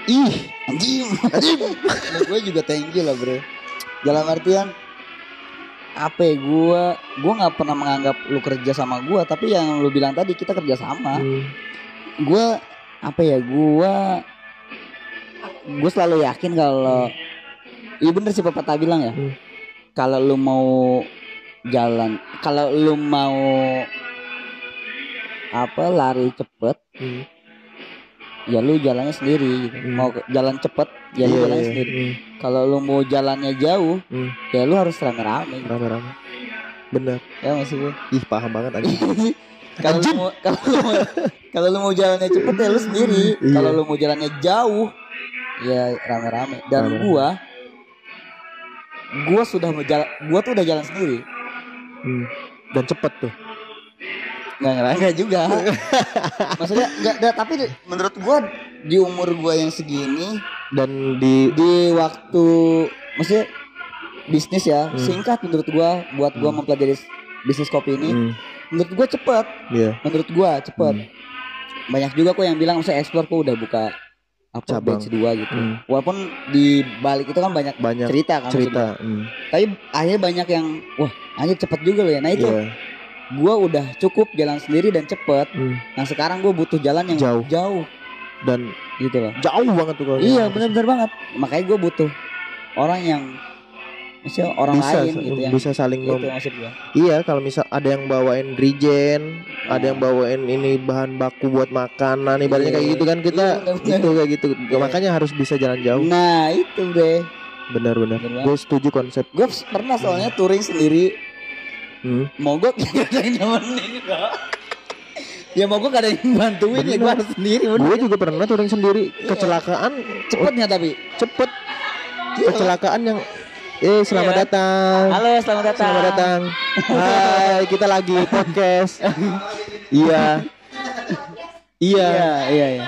C: ih
B: anjing. Nah, gue juga thank you lah, Bro. Dalam artian apa ya gue gue nggak pernah menganggap lu kerja sama gue tapi yang lu bilang tadi kita kerja sama
C: Hmm,
B: gue apa ya gue gue selalu yakin kalau iya bener sih pepatah bilang ya
C: Hmm.
B: kalau lu mau jalan. Kalau lu mau apa lari cepet
C: hmm.
B: ya lu jalannya sendiri gitu.
C: Hmm.
B: mau jalan cepet ya lu
C: Iya,
B: jalannya
C: iya,
B: sendiri.
C: Hmm,
B: kalau lu mau jalannya jauh
C: hmm.
B: ya lu harus rame-rame.
C: Rame-rame. Bener
B: ya maksud gue
C: ih paham banget anjing.
B: Kalau lu mau kalau lu mau kalau lu mau jalannya cepet ya lu sendiri.
C: Iya.
B: kalau lu mau jalannya jauh ya rame-rame. Dan
C: Rame-rame.
B: gua gua sudah mau jalan gua tuh udah jalan sendiri
C: Hmm. dan cepet tuh
B: nggak ngerangka juga maksudnya nggak ada tapi di- menurut gua di umur gua yang segini
C: dan di
B: di waktu maksudnya bisnis ya
C: Hmm.
B: singkat menurut gua buat gua
C: Hmm.
B: mempelajari bisnis kopi ini
C: Hmm,
B: menurut gua cepet
C: iya
B: menurut gua cepet
C: Hmm.
B: banyak juga kok yang bilang saya explore kok udah buka apa
C: Cabang.
B: batch 2 gitu
C: Hmm.
B: walaupun di balik itu kan banyak
C: banyak
B: cerita kan
C: cerita hmm.
B: tapi akhirnya banyak yang wah anjir cepet juga loh ya nah itu
C: Iya.
B: gua udah cukup jalan sendiri dan cepet
C: Hmm.
B: nah sekarang gua butuh jalan yang
C: Jauh.
B: jauh
C: dan
B: gitu loh
C: jauh banget tuh kalau
B: iya benar-benar banget makanya gua butuh orang yang Maksudnya orang
C: bisa
B: lain gitu yang
C: bisa saling
B: itu
C: mem-
B: maksud gua.
C: Iya, kalau misal ada yang bawain regen, ada yang bawain ini bahan baku buat makanan, ibaratnya
B: Iya.
C: kayak gitu kan kita
B: Iya,
C: itu kayak gitu. Makanya harus bisa jalan jauh.
B: Nah, itu bre.
C: Benar-benar. Gue setuju konsep.
B: Gue pernah soalnya touring sendiri
C: Hmm.
B: mogok gak ada yang nemenin gua. Ya mogok gak ada yang bantuin ya gue harus sendiri
C: Gue juga pernah touring sendiri.
B: Iya.
C: Kecelakaan
B: Cepetnya tapi.
C: cepet.
B: Gila.
C: Kecelakaan yang eh selamat
B: Iya.
C: datang.
B: Halo, selamat datang.
C: Selamat datang. Hai, kita lagi podcast. iya. Iya,
B: Iya, iya, iya.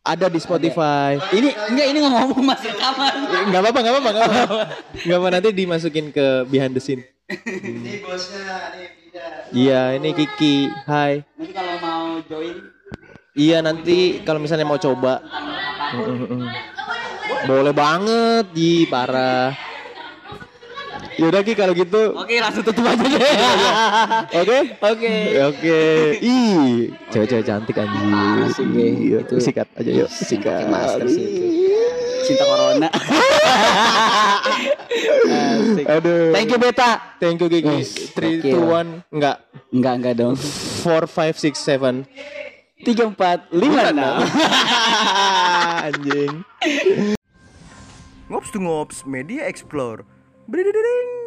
C: ada di Spotify.
B: Ini enggak ini ngomong masih kamar.
C: Enggak apa-apa, enggak apa-apa, enggak apa-apa. Enggak apa nanti dimasukin ke behind the scene. Iya, ini Kiki. Hai.
B: Nanti kalau mau join
C: Iya, nanti kalau misalnya mau coba. Boleh banget, Ji, parah. Yaudah Ki kalau gitu.
B: Oke, langsung tutup aja deh.
C: Oke?
B: Oke.
C: Oke. Ih, cewek-cewek cantik.
B: Asik, Be.
C: Iya,
B: Itu-
C: sikat aja yuk, sikat.
B: masker sih itu. Cinta corona. Asik.
C: Aduh.
B: Thank you Beta.
C: Thank you.
B: Yes,
C: 3
B: oke
C: 2
B: lah.
C: 1 enggak.
B: Enggak, enggak dong.
C: 4 5 6 7.
B: Tiga empat lima enam.
C: Anjing.
A: Ngops to Ngops Media Explore. Bridididing.